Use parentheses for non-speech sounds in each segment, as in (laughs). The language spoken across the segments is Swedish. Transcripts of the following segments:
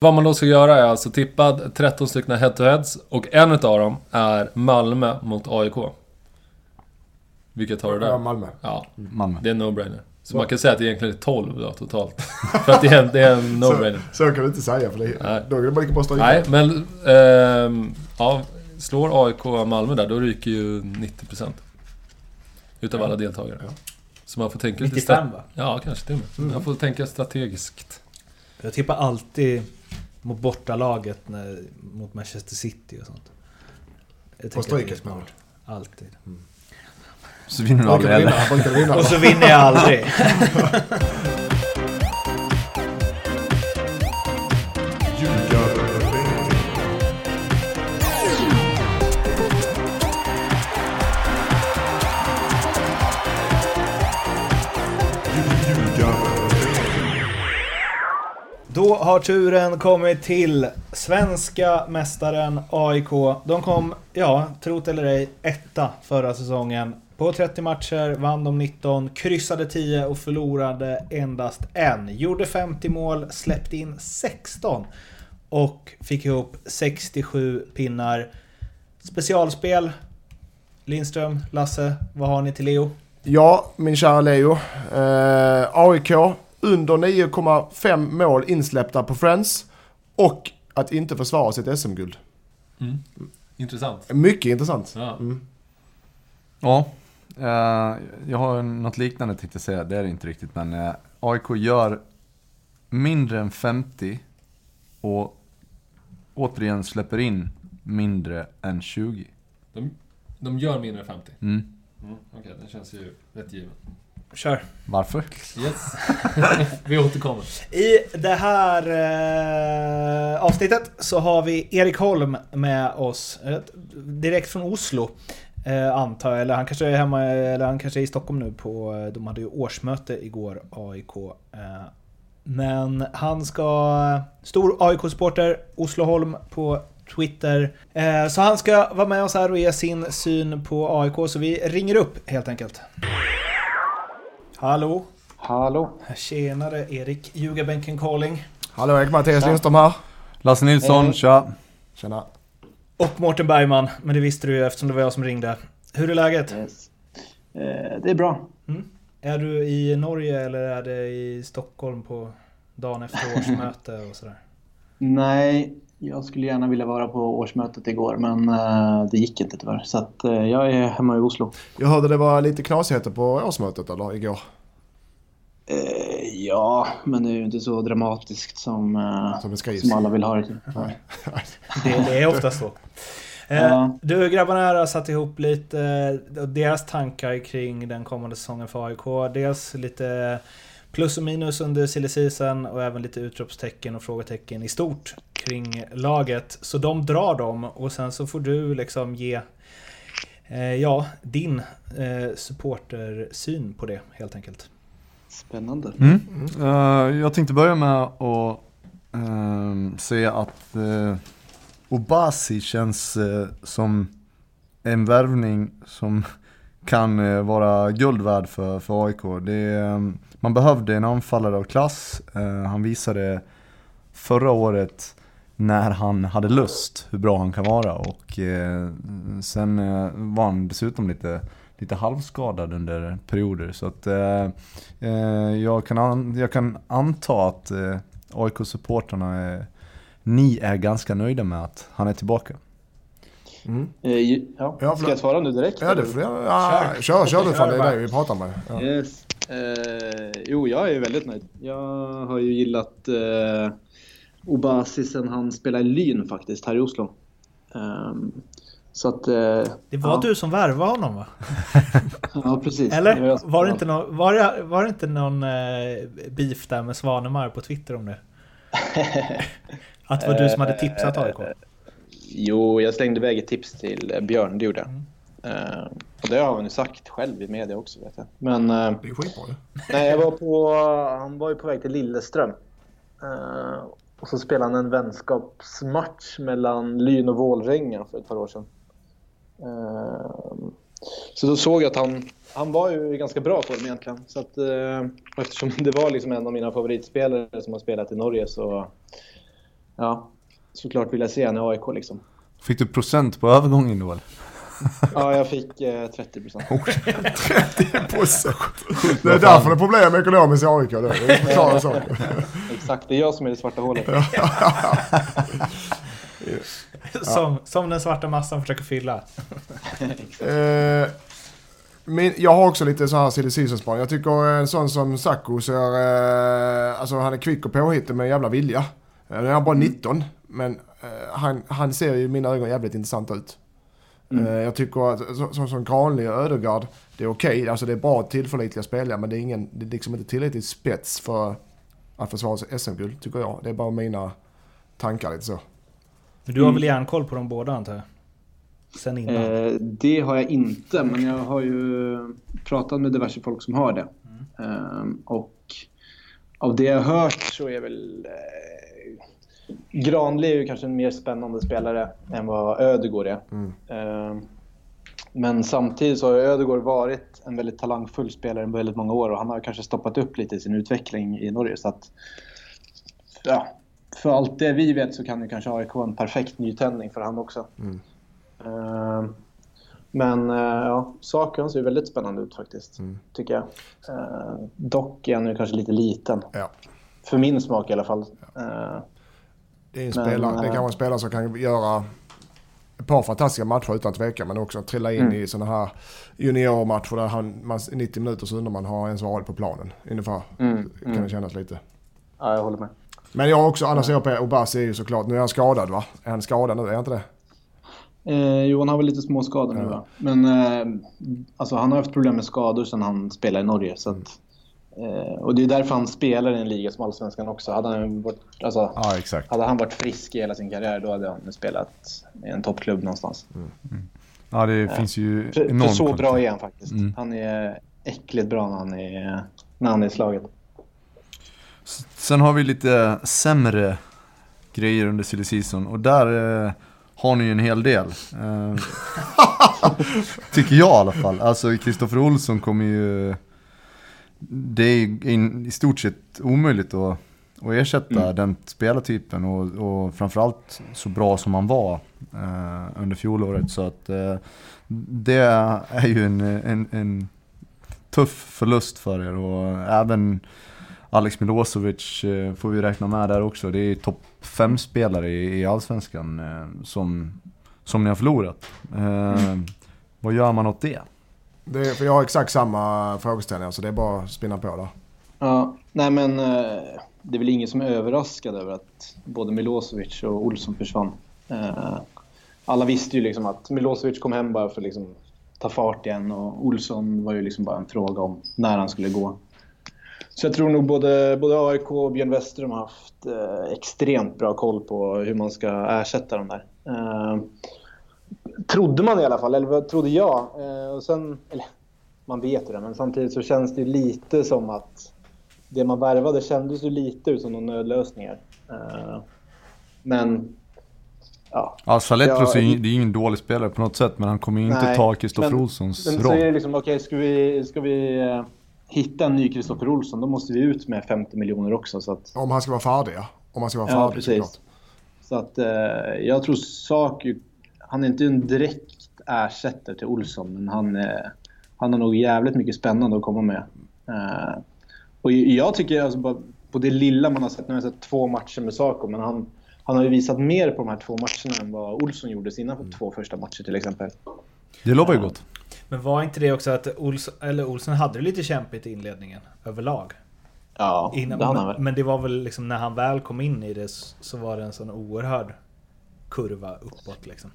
Vad man då ska göra är alltså tippad 13 stycken head-to-heads och en utav dem är Malmö mot AIK. Vilket har du Ja, där? Malmö. Ja, Malmö. det är en no-brainer. Så man kan säga att det egentligen är 12 då, totalt. (laughs) För att det är en, det är en no-brainer. Så kan du inte säga för det, Nej. då är det bara lika bra stryka. Nej, men... ehm, ja, slår AIK Malmö där, då ryker ju 90%. Utav alla deltagare. Ja. Så man får tänka lite... 95 stra- va? Ja, kanske och med. Mm. Man får tänka strategiskt. Jag tippar alltid mot bortalaget när, mot Manchester City och sånt. Jag På strykes mål. Alltid. Så vinner du aldrig heller. Och så vinner jag aldrig. (laughs) Då har turen kommit till svenska mästaren AIK. De kom, ja, trot eller ej, etta förra säsongen. På 30 matcher vann de 19, kryssade 10 och förlorade endast en. Gjorde 50 mål, släppte in 16 och fick ihop 67 pinnar. Specialspel. Lindström, Lasse, vad har ni till Leo? Ja, min kära Leo. Eh, AIK under 9,5 mål insläppta på Friends. Och att inte försvara sitt SM-guld. Mm. Intressant. Mycket intressant. Ja. Mm. Ja, eh, jag har något liknande tänkte jag säga. Det är det inte riktigt, men eh, AIK gör mindre än 50 och återigen släpper in mindre än 20. De, de gör mindre än 50. Mm. Mm. Okej, den känns ju rätt given. Kör. Varför? Yes. (laughs) Vi återkommer. I det här eh, avsnittet så har vi Erik Holm med oss. Eh, direkt från Oslo. Eh, antar jag. Eller han kanske är hemma, eller han kanske är i Stockholm nu på... eh, De hade ju årsmöte igår, AIK. Eh, men han ska... Stor AIK-supporter, Oslo Holm på Twitter. Eh, så han ska vara med oss här och ge sin syn på AIK. Så vi ringer upp helt enkelt. Hallå? Hallå. Tjenare Erik, ljugarbänken calling. Hallå, Erik Mattias Lindström här. Lasse Nilsson, Hej. tja! Tjena. Och Mårten Bergman, men det visste du ju eftersom det var jag som ringde. Hur är läget? Yes. Eh, det är bra. Är du i Norge eller är det i Stockholm på dagen efter årsmöte och sådär? Nej, jag skulle gärna vilja vara på årsmötet igår men eh, det gick inte tyvärr. Så att, eh, jag är hemma i Oslo. Jag hörde det var lite knasigheter på årsmötet eller igår. Eh, ja, men det är ju inte så dramatiskt som, Som som alla vill ha det. (laughs) Det, det är ofta så. (laughs) Ja. Du grabbarna här har satt ihop lite deras tankar kring den kommande säsongen för AIK. Dels lite plus och minus under silly season och även lite utropstecken och frågetecken i stort kring laget. Så de drar dem och sen så får du liksom ge eh, ja, din eh, supportersyn på det helt enkelt. Spännande. Mm. Eh, jag tänkte börja med att ehm, säga att uh, Obasi känns eh, som en värvning som kan eh, vara guld värd för, för AIK. Det, ehm, man behövde en anfallare av klass. Eh, han visade förra året när han hade lust hur bra han kan vara och eh, sen var han dessutom lite, lite halvskadad under perioder. Så att eh, jag, kan an, jag kan anta att eh, AIK-supportrarna ni är ganska nöjda med att han är tillbaka. Mm. Eh, ja. Ja, Ska jag svara nu direkt? Ja, det får jag. Ja, kör, kör du fan. Det är det vi pratar med. Ja. Yes. Eh, jo, jag är väldigt nöjd. Jag har ju gillat eh, Obasi sen han spelade i Lyn faktiskt, här i Oslo. Ehm, så att... Eh, Det var ja, du som värvade honom va? (laughs) Ja, precis. Eller? Var det inte någon, var det, var det inte någon eh, beef där med Svanemar på Twitter om det? (laughs) Att det var du som hade tipsat AIK? Jo, jag slängde iväg ett tips till eh, Björn, det gjorde jag. Eh, och det har han ju sagt själv i media också vet jag. Men eh, Det är skitbra ju. nej, jag var på, han var ju på väg till Lilleström. Eh, och så spelade han en vänskapsmatch mellan Lyn och Vålränga för ett par år sedan. Så då såg jag att han, han var ju ganska bra form egentligen. Så att, eftersom (laughs) det var liksom en av mina favoritspelare som har spelat i Norge så ja, såklart vill jag se henne i AIK liksom. Fick du procent på övergången då? Ja, jag fick eh, 30 procent. (laughs) 30 procent. Det är därför det är problem ekonomiskt i AIK. Det förklarar saken. (laughs) Exakt, det är jag som är det svarta hålet. (laughs) Som, som den svarta massan försöker fylla. Eh, min, jag har också lite så här silly season. Jag tycker en sån som Sacco ser, eh, alltså han är kvick och påhittig med jävla vilja. Eh, Nu är han bara 19, men eh, han, han ser ju i mina ögon jävligt intressant ut. Eh, jag tycker att så, så, som Granli och Ödegaard, det är okej. Alltså det är bra tillförlitliga spelare, men det är, ingen, det är liksom inte tillräckligt spets för att försvara SM-guld, tycker jag. Det är bara mina tankar lite så. Men du har väl järnkoll på dem båda antar jag? Sen innan? Eh, det har jag inte, men jag har ju pratat med diverse folk som har det. Eh, och av det jag har hört så är väl eh, Granli är ju kanske en mer spännande spelare än vad Ödegård är. Eh, men samtidigt så har Ödegård varit en väldigt talangfull spelare i väldigt många år och han har kanske stoppat upp lite i sin utveckling i Norge. Så att, ja, för allt det vi vet så kan ju kanske AIK en perfekt nytändning för han också. Eh, Men eh, ja, saken ser ju väldigt spännande ut faktiskt, tycker jag. Dock är han ju kanske lite liten. Ja. För min smak i alla fall. Eh, Det är, en Men, spelare, det eh, kan vara en spelare som kan göra ett par fantastiska matcher utan tvekan. Men också trilla in i sådana här juniormatcher där han, man, i 90 minuter så undrar man har ens varit på planen. Ungefär Mm, kan mm. det kännas lite. ja, jag håller med. Men jag har också, annars är jag på Obasi är ju såklart, nu är han skadad va? Är han skadad nu? Är han inte det? Eh, jo, han har väl lite småskador nu va? Men eh, alltså, han har haft problem med skador sedan han spelade i Norge. Så att, eh, och det är därför han spelar i en liga som Allsvenskan också. Hade han varit, alltså, Ja, hade han varit frisk i hela sin karriär då hade han spelat i en toppklubb någonstans. Ja, det finns ju För, för enormt så kvalitet. bra är han faktiskt. Mm. Han är äckligt bra när han är, när han är i slaget. Sen har vi lite sämre grejer under silly season och där eh, har ni ju en hel del. Eh, (laughs) tycker jag i alla fall. Alltså Kristoffer Olsson kommer ju... Det är in, i stort sett omöjligt att, att ersätta Mm. den spelartypen och, och framförallt så bra som han var eh, under fjolåret. Så att eh, det är ju en, en, en tuff förlust för er och även Alex Milosevic eh, får vi räkna med där också. Det är topp 5-spelare i, i Allsvenskan eh, som, som ni har förlorat. Eh, Vad gör man åt det? Det är, för jag har exakt samma frågeställningar så det är bara att spinna på där. Ja, nej men eh, det är väl ingen som är överraskad över att både Milosevic och Olsson försvann. Eh, alla visste ju liksom att Milosevic kom hem bara för att liksom ta fart igen och Olsson var ju liksom bara en fråga om när han skulle gå. Så jag tror nog både, både AIK och Björn Westerholm har haft eh, extremt bra koll på hur man ska ersätta dem där. Eh, trodde man i alla fall, eller vad trodde jag. Eh, och sen, eller, man vet ju det, men samtidigt så känns det ju lite som att det man värvade kändes ju lite ut som några nödlösningar. Eh, men ja, Ja, Saletros Ja, det är ju ingen dålig spelare på något sätt, men han kommer ju inte Nej, ta Kristoffer men- Olssons men så är roll. det liksom, okej, ska vi, ska vi eh, hitta en ny Kristoffer Olsson, då måste vi ut med 50 miljoner också. Så att, Om han ska vara färdig ja. Om han ska vara Ja, färdig precis. såklart. så att eh, jag tror Saku, han är inte en direkt ersättare till Olsson, men han, eh, han har nog jävligt mycket spännande att komma med. Eh, och jag tycker alltså bara på det lilla man har sett, nu har jag sett två matcher med Saku, men han, han har ju visat mer på de här två matcherna än vad Olsson gjorde sina två första matcher till exempel. Det lovar ju gott. Men var inte det också att Olsson, eller Olsson hade det lite kämpigt i inledningen överlag? Ja, Innan, det han men, men det var väl liksom när han väl kom in i det så var det en sån oerhörd kurva uppåt liksom.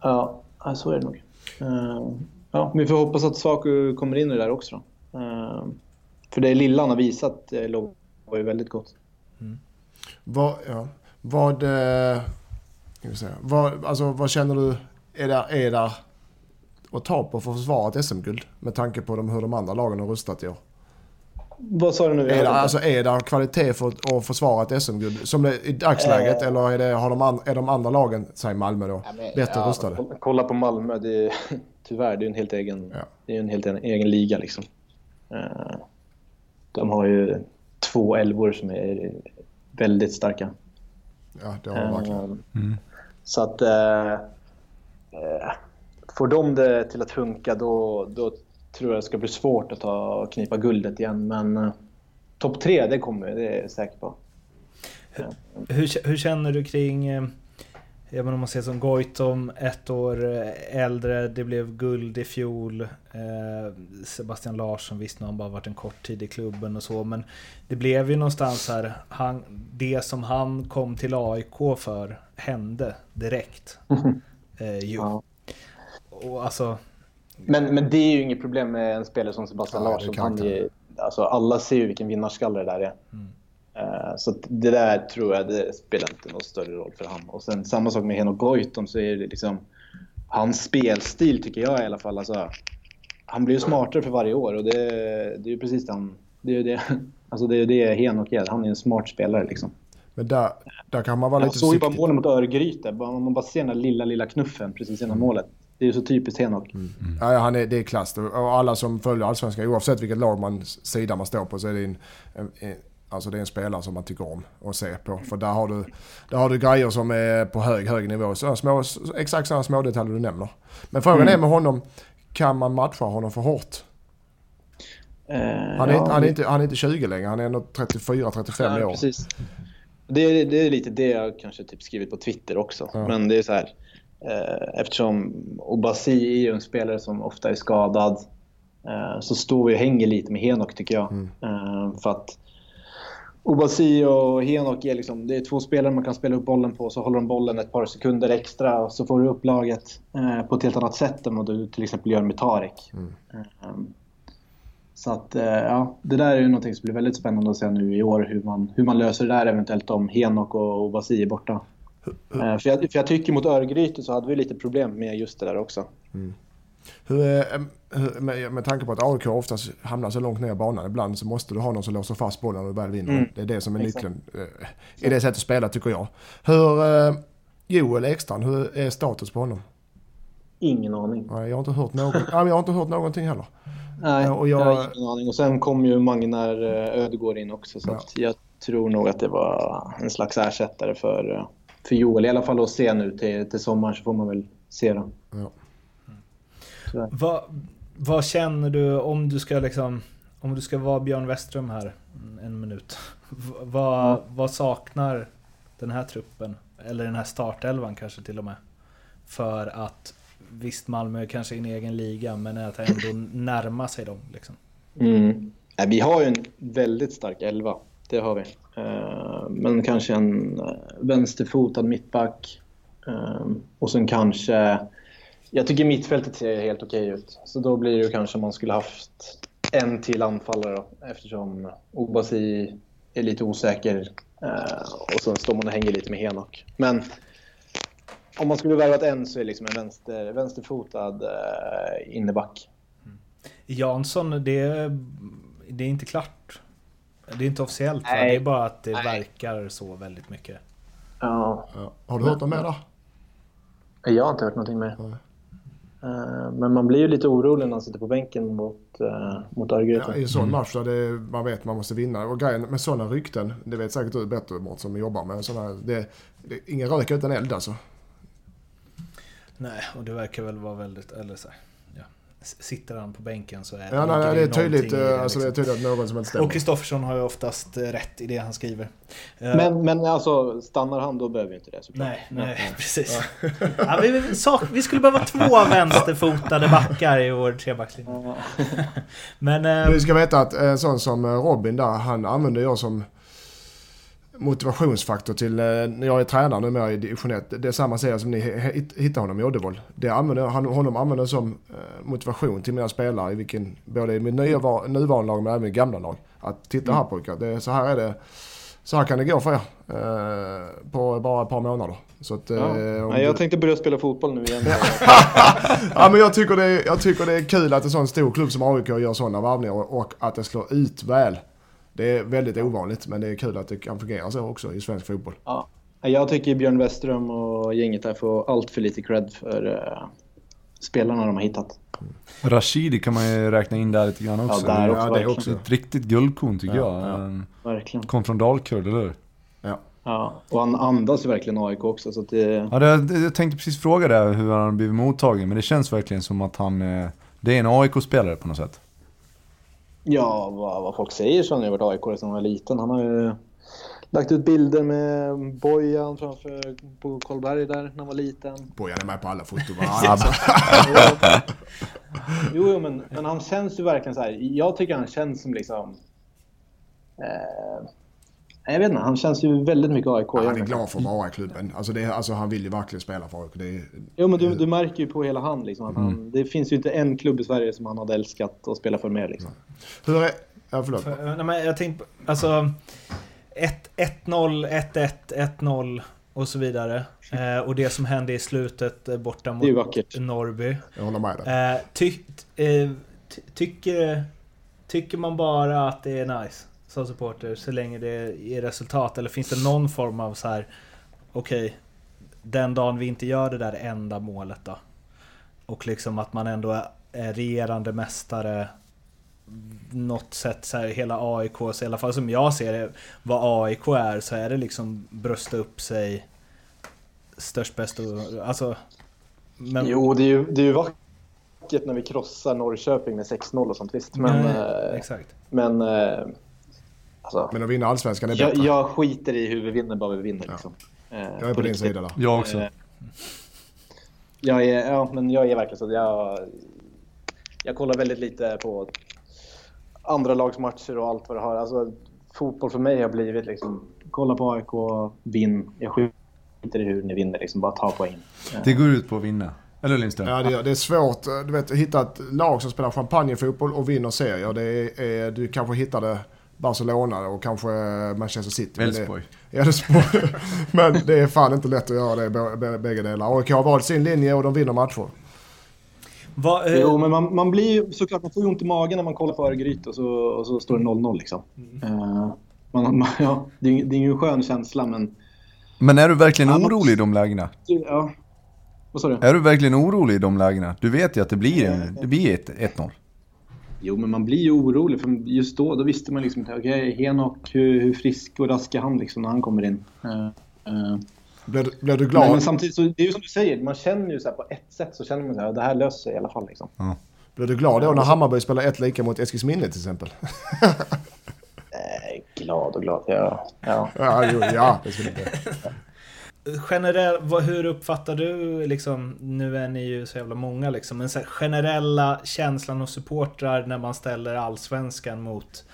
Ja, så är det nog. Eh, ja, vi får hoppas att Svaku kommer in i det där också. Då. Eh, för det lilla han har visat eh, var ju väldigt gott. Mm. Vad, ja. vad, säga, vad, alltså, vad känner du är där, är där att ta på för att försvara ett SM-guld? Med tanke på de, hur de andra lagen har rustat i år. Vad sa du nu? Är det, alltså, är det kvalitet för att, att försvara ett SM-guld som det är i dagsläget? Eh. Eller är, det, har de, an, är de andra lagen, säg Malmö då, Ja, men, bättre ja, rustade? kolla- på Malmö. Det är, (laughs) tyvärr, det är en helt egen, Ja. det är en helt egen, egen liga. Liksom. Eh, de har ju två elvor som är väldigt starka. Ja, det har de verkligen. Ehm, Mm. Så att... Eh, eh, får de det till att funka då, då tror jag det ska bli svårt att ta, knipa guldet igen. Men eh, topp tre, det kommer det är jag säker på. Hur, hur känner du kring... eh, Ja men om man ser som Goitom, ett år eh, äldre, det blev guld i fjol. Eh, Sebastian Larsson, visst nu har han bara varit en kort tid i klubben och så, men det blev ju någonstans här, han, det som han kom till AIK för hände direkt. (laughs) Eh, ju. Ja. Och alltså, Men, men det är ju inget problem med en spelare som Sebastian Ja, Larsson. Han är, alltså, alla ser ju vilken vinnarskalle det där är. Mm. Eh, Så det där tror jag det spelar inte någon större roll för honom. Och sen samma sak med Henok Goitom så är det liksom hans spelstil tycker jag i alla fall. Alltså, han blir ju smartare för varje år och det, det är ju precis det han... Det är ju det, (laughs) alltså det, är ju det Henok är. Han är en smart spelare liksom. Men där, där kan man vara Man lite såg ju bara försiktig. målet mot Örgryte. Man bara ser den där lilla, lilla knuffen precis innan målet. Det är ju så typiskt Henok. Ja, ja, han är, det är klass. Och alla som följer Allsvenskan, oavsett vilket lag man, sida man står på, så är det en, en, en, alltså det är en spelare som man tycker om att se på. För där har du, där har du grejer som är på hög, hög nivå. Så små, exakt sådana små detaljer du nämner. Men frågan Mm. är med honom, kan man matcha honom för hårt? Eh, Han är, ja, inte, han, är inte, han är inte 20 längre, han är ändå 34-35 Ja, år. precis. Det är, det är lite det jag kanske typ skrivit på Twitter också. Ja. Men det är så här. Eh, eftersom Obasi är en spelare som ofta är skadad eh, så står vi och hänger lite med Henok tycker jag. Mm. Eh, för att Obasi och Henok är, liksom, det är två spelare man kan spela upp bollen på. Så håller de bollen ett par sekunder extra och så får du upp laget på ett helt annat sätt än vad du till exempel gör med Tarek. Mm. Så att, ja, det där är ju någonting som blir väldigt spännande att se nu i år. Hur man, hur man löser det där eventuellt om Henok och Obasi är borta. Eh, för, jag, för jag tycker mot Örgryte så hade vi lite problem med just det där också. Hur, är- hur, med, med tanke på att AIK oftast hamnar så långt ner i banan ibland så måste du ha någon som låser fast bollen när du väl vinner. Mm. Det är det som är nyckeln eh, i det sättet att spela tycker jag. Hur, eh, Joel Ekstrand, hur är status på honom? Ingen aning. Nej, jag har inte hört, någon, jag har inte hört någonting heller. Nej, och jag- jag har ingen aning. Och sen kom ju Magnar eh, Ödegård in också. Så Ja. jag tror nog att det var en slags ersättare för, eh, för Joel. I alla fall att se nu till, till sommaren så får man väl se det. Ja. vad, vad känner du om du ska liksom... Om du ska vara Björn Westström här en minut. Vad, vad saknar den här truppen, eller den här startelvan kanske till och med, för att Visst, Malmö är kanske i en egen liga, men att ändå närma sig dem. Liksom. Mm. Vi har ju en väldigt stark elva. Det har vi. Eh, men kanske en eh, vänsterfotad mittback. Eh, och sen kanske... Jag tycker mittfältet ser helt okej ut. Så då blir det kanske kanske man skulle haft en till anfallare då, eftersom Obasi är lite osäker. Eh, och sen står man och hänger lite med Henok. Men om man skulle värvat en så är det liksom en vänster, vänsterfotad eh, inneback. Mm. Jansson, det, det är inte klart. Det är inte officiellt, va? Det är bara att det Nej. verkar så väldigt mycket. Ja, Ja. Har du hört något mer där? Jag har inte hört någonting mer. Nej. Eh, Men man blir ju lite orolig när han sitter på bänken mot, uh, mot Örgryte. Ja, I en sån match där det, man vet man måste vinna. Och grejen med sådana rykten, det vet säkert du bättre Mårten som jobbar med sådana. Det, det är ingen rök utan eld alltså. Nej, och det verkar väl vara väldigt... Eller så här, Sitter han på bänken så är Ja, nej, nej, det är tydligt, i eh, alltså, det är liksom. tydligt att någon som inte stämmer. Och Kristoffersson har ju oftast eh, rätt i det han skriver. Eh, Men, men alltså, stannar han då behöver vi inte det såklart. Nej, nej, (laughs) precis. Ja, vi, vi, sak, vi skulle behöva två (laughs) vänsterfotade backar i vår trebackslinje. Ja. Men... eh, Du ska veta att en sån som Robin där, han använder jag som motivationsfaktor till eh, när jag är tränare numera i division 1. Det är samma serie som ni hittar honom i Uddevål. Det använder, han, honom använder jag som eh, motivation till mina spelare i vilken, både i mitt nya, va- nuvarande lag men även i gamla lag. Att titta här pojkar, det, så här är det. Så här kan det gå för er. Eh, på bara ett par månader. Så att, eh, Ja. Nej, jag du- tänkte börja spela fotboll nu igen. (laughs) ja, men jag, tycker det är, jag tycker det är kul att en sån stor klubb som AIK gör sådana varvningar och, och att det slår ut väl. Det är väldigt ovanligt men det är kul att det kan fungera så också i svensk fotboll. ja. Jag tycker Björn Westström och gänget där får allt för lite cred för uh, spelarna de har hittat. Rashidi kan man ju räkna in där lite grann också. Ja, där Det är också, det verkligen. också. Ett riktigt guldkorn tycker Ja, jag. ja. Ehm, Verkligen. Kom från Dalkurd, eller hur? Ja. Ja, och han andas ju verkligen AIK också. Så att det, Ja, det, det, jag tänkte precis fråga det, hur han har blivit mottagen. Men det känns verkligen som att han eh, det är en AIK-spelare på något sätt. Ja, vad, vad folk säger så har han ju varit AIK sedan han var liten. Han har ju lagt ut bilder med Bojan framför på Karlberg där när han var liten. Bojan är med på alla foton. (laughs) (laughs) jo, jo men, men han känns ju verkligen så här. Jag tycker han känns som liksom... Eh, jag vet inte, han känns ju väldigt mycket AIK. han är glad för att vara i klubben. Alltså, det, alltså han vill ju verkligen spela för AIK. Det är, Jo, men du, du märker ju på hela han liksom att han, det finns ju inte en klubb i Sverige som han hade älskat att spela för mer liksom. hur är... Ja, förlåt. För, nej, men jag tänkte alltså... 1-0, 1-1, 1-0 och så vidare. Eh, och det som hände i slutet eh, borta mot. Norrby. Jag håller med dig. Eh, ty, eh, ty, tycker, tycker man bara att det är nice som supporter så länge det ger resultat? Eller finns det någon form av så här okej, den dagen vi inte gör det där enda målet då? Och liksom att man ändå är- är regerande mästare något sätt så här, hela AIKs, i alla fall som jag ser det, vad AIK är, så är det liksom brösta upp sig störst, bäst och... Alltså... Men, Jo, det är ju, det är ju vackert när vi krossar Norrköping med 6-0 och sånt visst. Men, Nej, eh, exakt. men eh, alltså, Men att vinna allsvenskan är jag, bättre. jag skiter i hur vi vinner, bara vi vinner. Liksom. Eh, Jag är på din riktigt. sida där. Jag också. Eh, Jag är, ja, men jag är verkligen så. att Jag, jag kollar väldigt lite på andra lags matcher och allt vad det har. Alltså, fotboll för mig har blivit liksom, kolla på AIK, vinn. Jag skiter i hur ni vinner, liksom, bara ta poäng. Det går ut på att vinna. Eller Lindström? Ja, det, det är svårt eh, du vet, att hitta ett lag som spelar champagnefotboll och vinner serier. Det är, är, du kanske hittade Barcelona och kanske Manchester City. Men det- Elfsborg. Svårt. (laughs) Men det är fan inte lätt att göra det bä- bä- bägge delar. AIK har valt sin linje och de vinner matcher. Vad, eh, Jo, men man, man blir ju såklart man får ju ont i magen när man kollar på Örgryte och så, och så står det 0-0 liksom. Eh, man, man, (laughs) ja, det, är, det är ju en skön känsla men... Men är du verkligen Ja, orolig i de lägena? Ja. Vad sa du? Är du verkligen orolig i de lägena? Du vet ju att det blir, en, det blir ett 1-0. Jo, men man blir ju orolig för just då, då visste man liksom inte, okej, Henok, hur, hur frisk och rask är han liksom när han kommer in? Eh, eh, Blir, du- blir du men, glad? men samtidigt så, det är ju som du säger, man känner ju så här på ett sätt så känner man så här, det här löser sig i alla fall liksom. Blir du glad då när Hammarby spelar ett lika mot Eskilsminne till exempel? Eh, glad och glad, ja. ja. Ja, jo, ja det skulle inte. (laughs) generell, vad, hur uppfattar du liksom, nu är ni ju så jävla många liksom, men så här, generella känslan hos supportrar när man ställer allsvenskan mot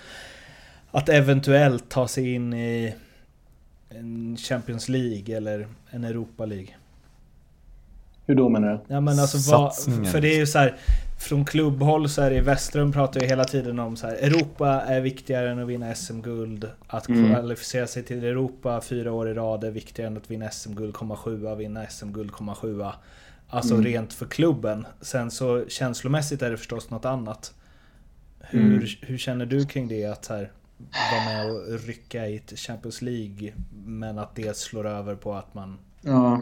att eventuellt ta sig in i en Champions League eller en Europa League? Hur då menar du? Ja men alltså vad, för det är ju så här Från klubbhåll så är det Westrum pratar ju hela tiden om så här Europa är viktigare än att vinna SM-guld Att Mm. kvalificera sig till Europa fyra år i rad är viktigare än att vinna SM-guld, komma sjua, vinna SM-guld, komma sjua Alltså Mm. rent för klubben Sen så känslomässigt är det förstås något annat Hur, Mm. hur känner du kring det att här vara med och rycka i ett Champions League Men att det slår över på att man Ja.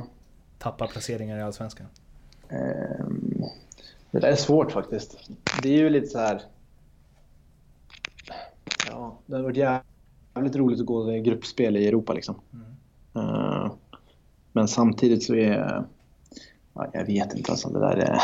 tappar placeringar i Allsvenskan? Ehm, det där är svårt faktiskt. Det är ju lite så här... Ja, det har varit jävligt roligt att gå i gruppspel i Europa liksom. Eh, men samtidigt så är... Ja, jag vet inte alltså, det där är...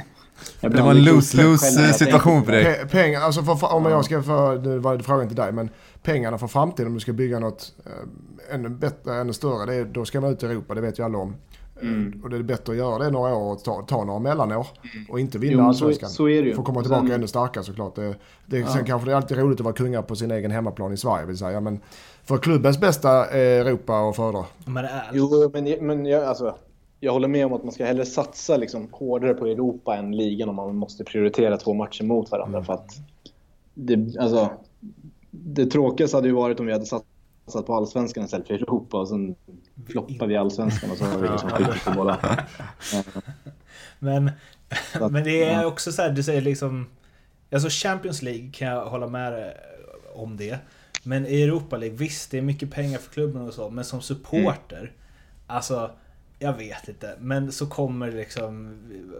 (laughs) Det var en lose-lose situation för det. dig. Pe- pengar, alltså för, om jag ska för, nu var det frågan till dig, men pengarna för framtiden om du ska bygga något eh, ännu bättre, ännu större, det är, då ska man ut i Europa, det vet ju alla om. Mm. Och det är bättre att göra det några år och ta, ta några mellanår och inte vinna Jo, men så- allsvenskan. så är det ju. Få komma tillbaka sen- ännu starkare såklart. Det, det, Sen kanske det är alltid roligt att vara kungar på sin egen hemmaplan i Sverige vill säga. Men för klubbens bästa är Europa och föredra. Men är, Jo, men, men jag, alltså, jag håller med om att man ska hellre satsa liksom, hårdare på Europa än ligan om man måste prioritera två matcher mot varandra. För att det, alltså, det tråkigaste hade ju varit om vi hade satsat på allsvenskan istället för Europa och sen floppar vi allsvenskan och så har vi liksom skitit på båda. (laughs) Men, att- men det är också så här, du säger liksom... Alltså Champions League kan jag hålla med om det. Men i Europa League, visst det är mycket pengar för klubben och så, men som supporter. Alltså, jag vet inte. Men så kommer liksom,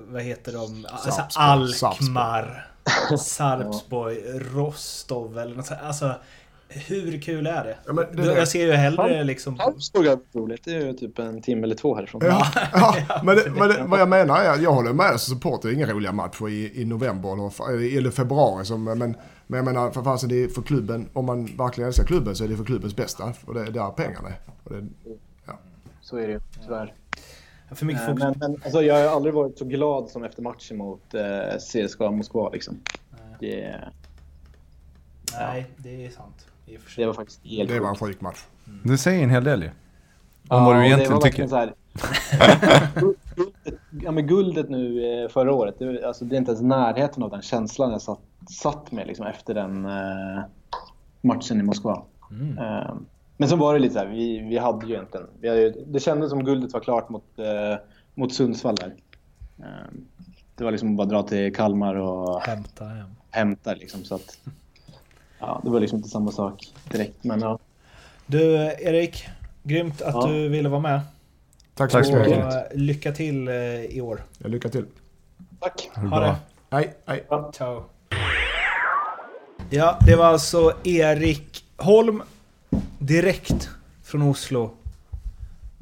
vad heter de? Alltså Alkmaar, Sarpsborg, Rostov eller något sånt. Alltså, Hur kul är det? Ja, men det- Du, jag ser ju hellre liksom... Halmstad är roligt. Det är ju typ en timme eller två härifrån. Ja, (laughs) ja, men, det, men det, vad jag menar är att jag håller med som support. Det är inga roliga matcher i, i november eller, februari. Som, men, men jag menar, för fasen det är för klubben, om man verkligen älskar klubben så är det för klubbens bästa. Och det är där pengarna är. Det, Så är det ju tyvärr. För mycket Eh, fokus. Men, men alltså, jag har aldrig varit så glad som efter matchen mot eh, CSKA Moskva. Liksom. Det, Nej, det är sant. Det var faktiskt helt det var en sjuk match. Det säger en hel del ju. Om vad du det egentligen var tycker. Så här, (laughs) guldet, ja, men guldet nu eh, förra året, det, alltså, det är inte ens närheten av den känslan jag satt, satt med liksom, efter den eh, matchen i Moskva. Mm. Eh, men så var det lite så här, vi, vi hade ju inte en, vi hade, ju- Det kändes som guldet var klart mot, eh, mot Sundsvall där. Eh, det var liksom bara dra till Kalmar och Hämta hem. hämta liksom. Så att, ja, det var liksom inte samma sak direkt. Men ja, Du, Erik. Grymt att Ja. du ville vara med. Tack så mycket. Och eh, lycka till eh, i år. Ja, lycka till. tack. Ha det. Hej, hej. Ciao. Ja, det var alltså Erik Holm direkt från Oslo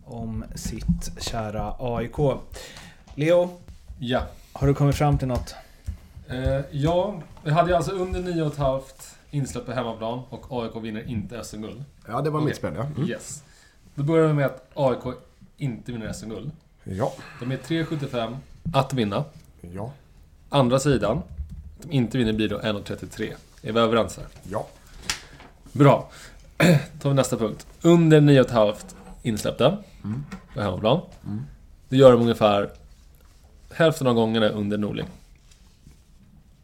om sitt kära AIK. Leo, Ja. har du kommit fram till något? Eh, ja, vi hade ju alltså under 9,5 insläpp på hemmaplan och AIK vinner inte SM-guld. Ja, det var Okej. mitt spel ja. Mm. Yes. Då börjar vi med att AIK inte vinner SM-guld. Ja. De är 3,75 att vinna. Ja. Andra sidan, att de inte vinner blir då 1,33. Är vi överens här? Ja. Bra. (clears throat) tar vi nästa punkt. Under 9,5 insläppta på hemmaplan. Det gör de ungefär hälften av gångerna under Norling.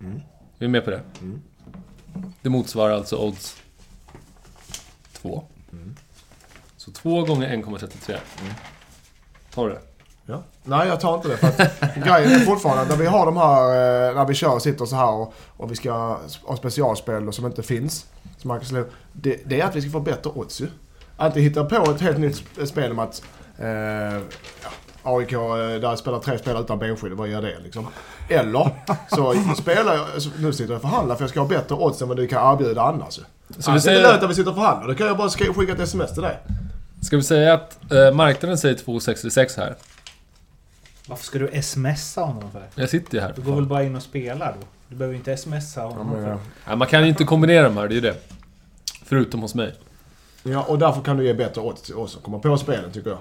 Är vi med på det? Det motsvarar alltså odds 2. Så 2 gånger 1,33. Tar du det? Ja. Nej, jag tar inte det. För att (laughs) grejen är fortfarande när vi har de här, eh, när vi kör och sitter så här och, och vi ska ha specialspel som inte finns. Som slå, det, det är att vi ska få bättre odds ju. Antingen hitta på ett helt nytt sp- spel om att eh, ja, AIK eh, där spelar tre spelare utan benskydd, vad gör det liksom? Eller så (laughs) spelar jag, nu sitter jag och förhandlar för jag ska ha bättre odds än vad du kan erbjuda annars. Så Så vi det är säger- lönt att vi sitter och förhandlar. Då kan jag bara skicka ett sms till dig. Ska vi säga att eh, marknaden säger 2,66 här. Varför ska du smsa honom för? Jag sitter ju här. Du går väl bara in och spelar då? Du behöver inte smsa honom men, för. ja. Ja, man kan ju inte kombinera de här, det är ju det. Förutom hos mig. Ja, och därför kan du ge bättre odds till oss som kommer på spelen tycker jag.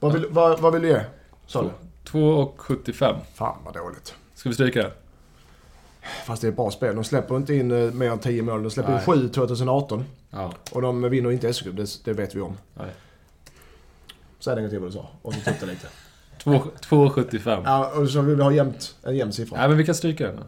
Vad vill, vad, vad vill du ge? Sa du? 2,75. Fan vad dåligt. Ska vi stryka det? Fast det är ett bra spel. De släpper inte in eh, mer än 10 mål. De släpper in Nej. 7 2018. Ja. Och de vinner inte SM, det, det vet vi om. Nej. Säg det en gång till vad du sa. Och så titta lite. 2 2,75. Ja, och så vill vi ha jämnt, en jämn siffra. Nej, men vi kan stryka den.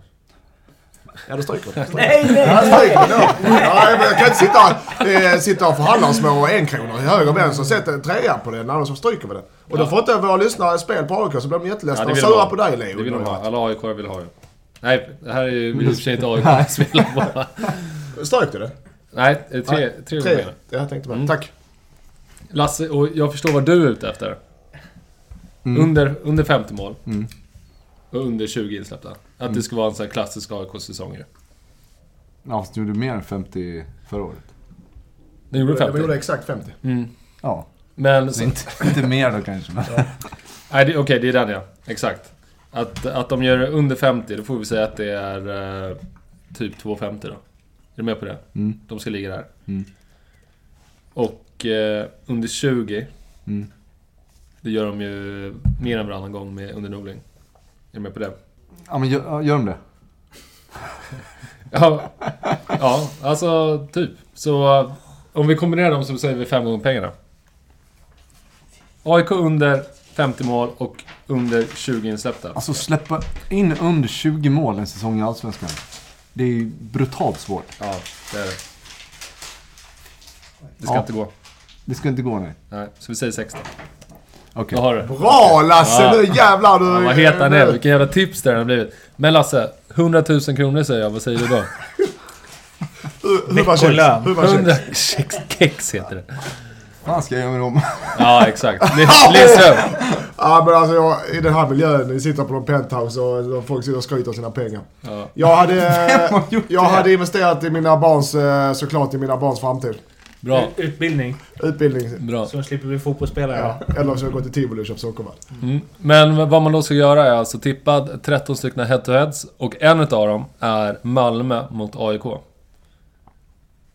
Ja, då stryker vi. (laughs) Nej, nej! Ja, stryker vi. Ja, men jag kan inte sitta, eh, sitta och förhandla små en kronor i höger och vänster. Sätt en trea på den, annars så stryker vi det. Och då får inte våra lyssnare spel på AIK så blir de jätteledsna det och sura på dig Leo. Det vill de ha. Alla AIK vill ha det. Nej, det här är ju i och för sig inte AIK som spelar bara. (laughs) Strök du det? Nej, tre, tre Tre. gånger. Jag tänkte på det. Mm. Tack. Lasse, och jag förstår vad du är ute efter. Mm. Under, under 50 mål. Mm. Under 20 insläppta. Att det ska vara en sån här klassisk AIK-säsong ju. Ja, fast du gjorde mer än 50 förra året. Den gjorde Vi 50. gjorde exakt 50. Mm. Ja, Men... så inte, inte mer då kanske. Men. (laughs) nej, det- okej, det är den ja. Exakt. Att, att de gör under 50, då får vi säga att det är eh, typ 2,50 då. Är du med på det? Mm. De ska ligga där. Mm. Och eh, under 20, Mm. det gör de ju mer än varannan gång med under Norling. Är du med på det? Ja, men gör, gör de det? (laughs) Ja, ja alltså typ. Så om vi kombinerar dem så säger vi fem gånger pengarna. AIK under 50 mål och under 20 insläppta. Alltså släppa in under 20 mål en säsong i Allsvenskan. Det är ju brutalt svårt. Ja, det är det. Det ska Ja. inte gå. Det ska inte gå nej. Nej, så vi säger 16. Okej. Då har du. Bra Lasse! Ja. Nu jävlar du... Ja, vad het han är. Vilken jävla tips det har blivit. Men Lasse, 100 000 kronor säger jag. Vad säger du då? Veckolön. Hur var 100 kex, kex heter det. fan ska jag göra med dem? Ja, exakt. (laughs) Lisa upp. Ja men alltså jag, i den här miljön, ni sitter på någon penthouse och folk sitter och skryter sina pengar. Ja. Jag hade, (laughs) jag hade investerat i mina barns, eh, såklart i mina barns framtid. Bra, Utbildning. Utbildning. bra. Så de slipper bli fotbollsspelare. Ja. Eller så har gått till tivoli och köpt sockervadd. Mm. Men vad man då ska göra är alltså tippa 13 stycken head-to-heads och en utav dem är Malmö mot AIK.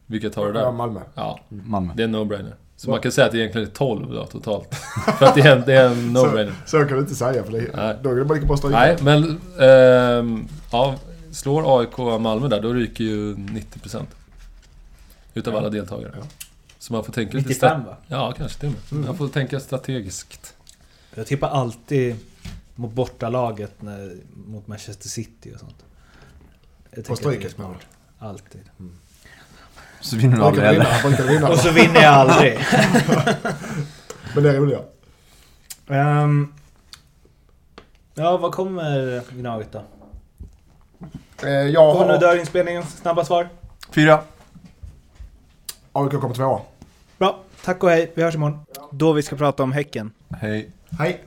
Vilket har du Ja, där? Malmö. Ja, Malmö. det är en no-brainer. Så man kan säga att det egentligen är 12 då totalt. (laughs) För att det är en, det är en no-brainer. Så kan du inte säga för det, Nej. då är det bara lika bra att. Nej, men... ehm, ja, slår AIK Malmö där, då ryker ju 90%. Utav alla deltagare. Så man får tänka lite... 95 stra- va? Ja, kanske till och med. Man får tänka strategiskt. Jag tippar alltid mot bortalaget när, mot Manchester City och sånt. Jag På det strykes smart. Alltid. Så vinner du aldrig heller. Och så vinner jag aldrig. (laughs) (laughs) Men det är roliga. Ehm, ja, vad kommer Gnaget då? Eh, jag Och nu har... dör inspelningen. Snabba svar. Fyra. AIK kommer tvåa. Bra, tack och hej. Vi hörs imorgon. Då vi ska prata om Häcken. Hej. Hej!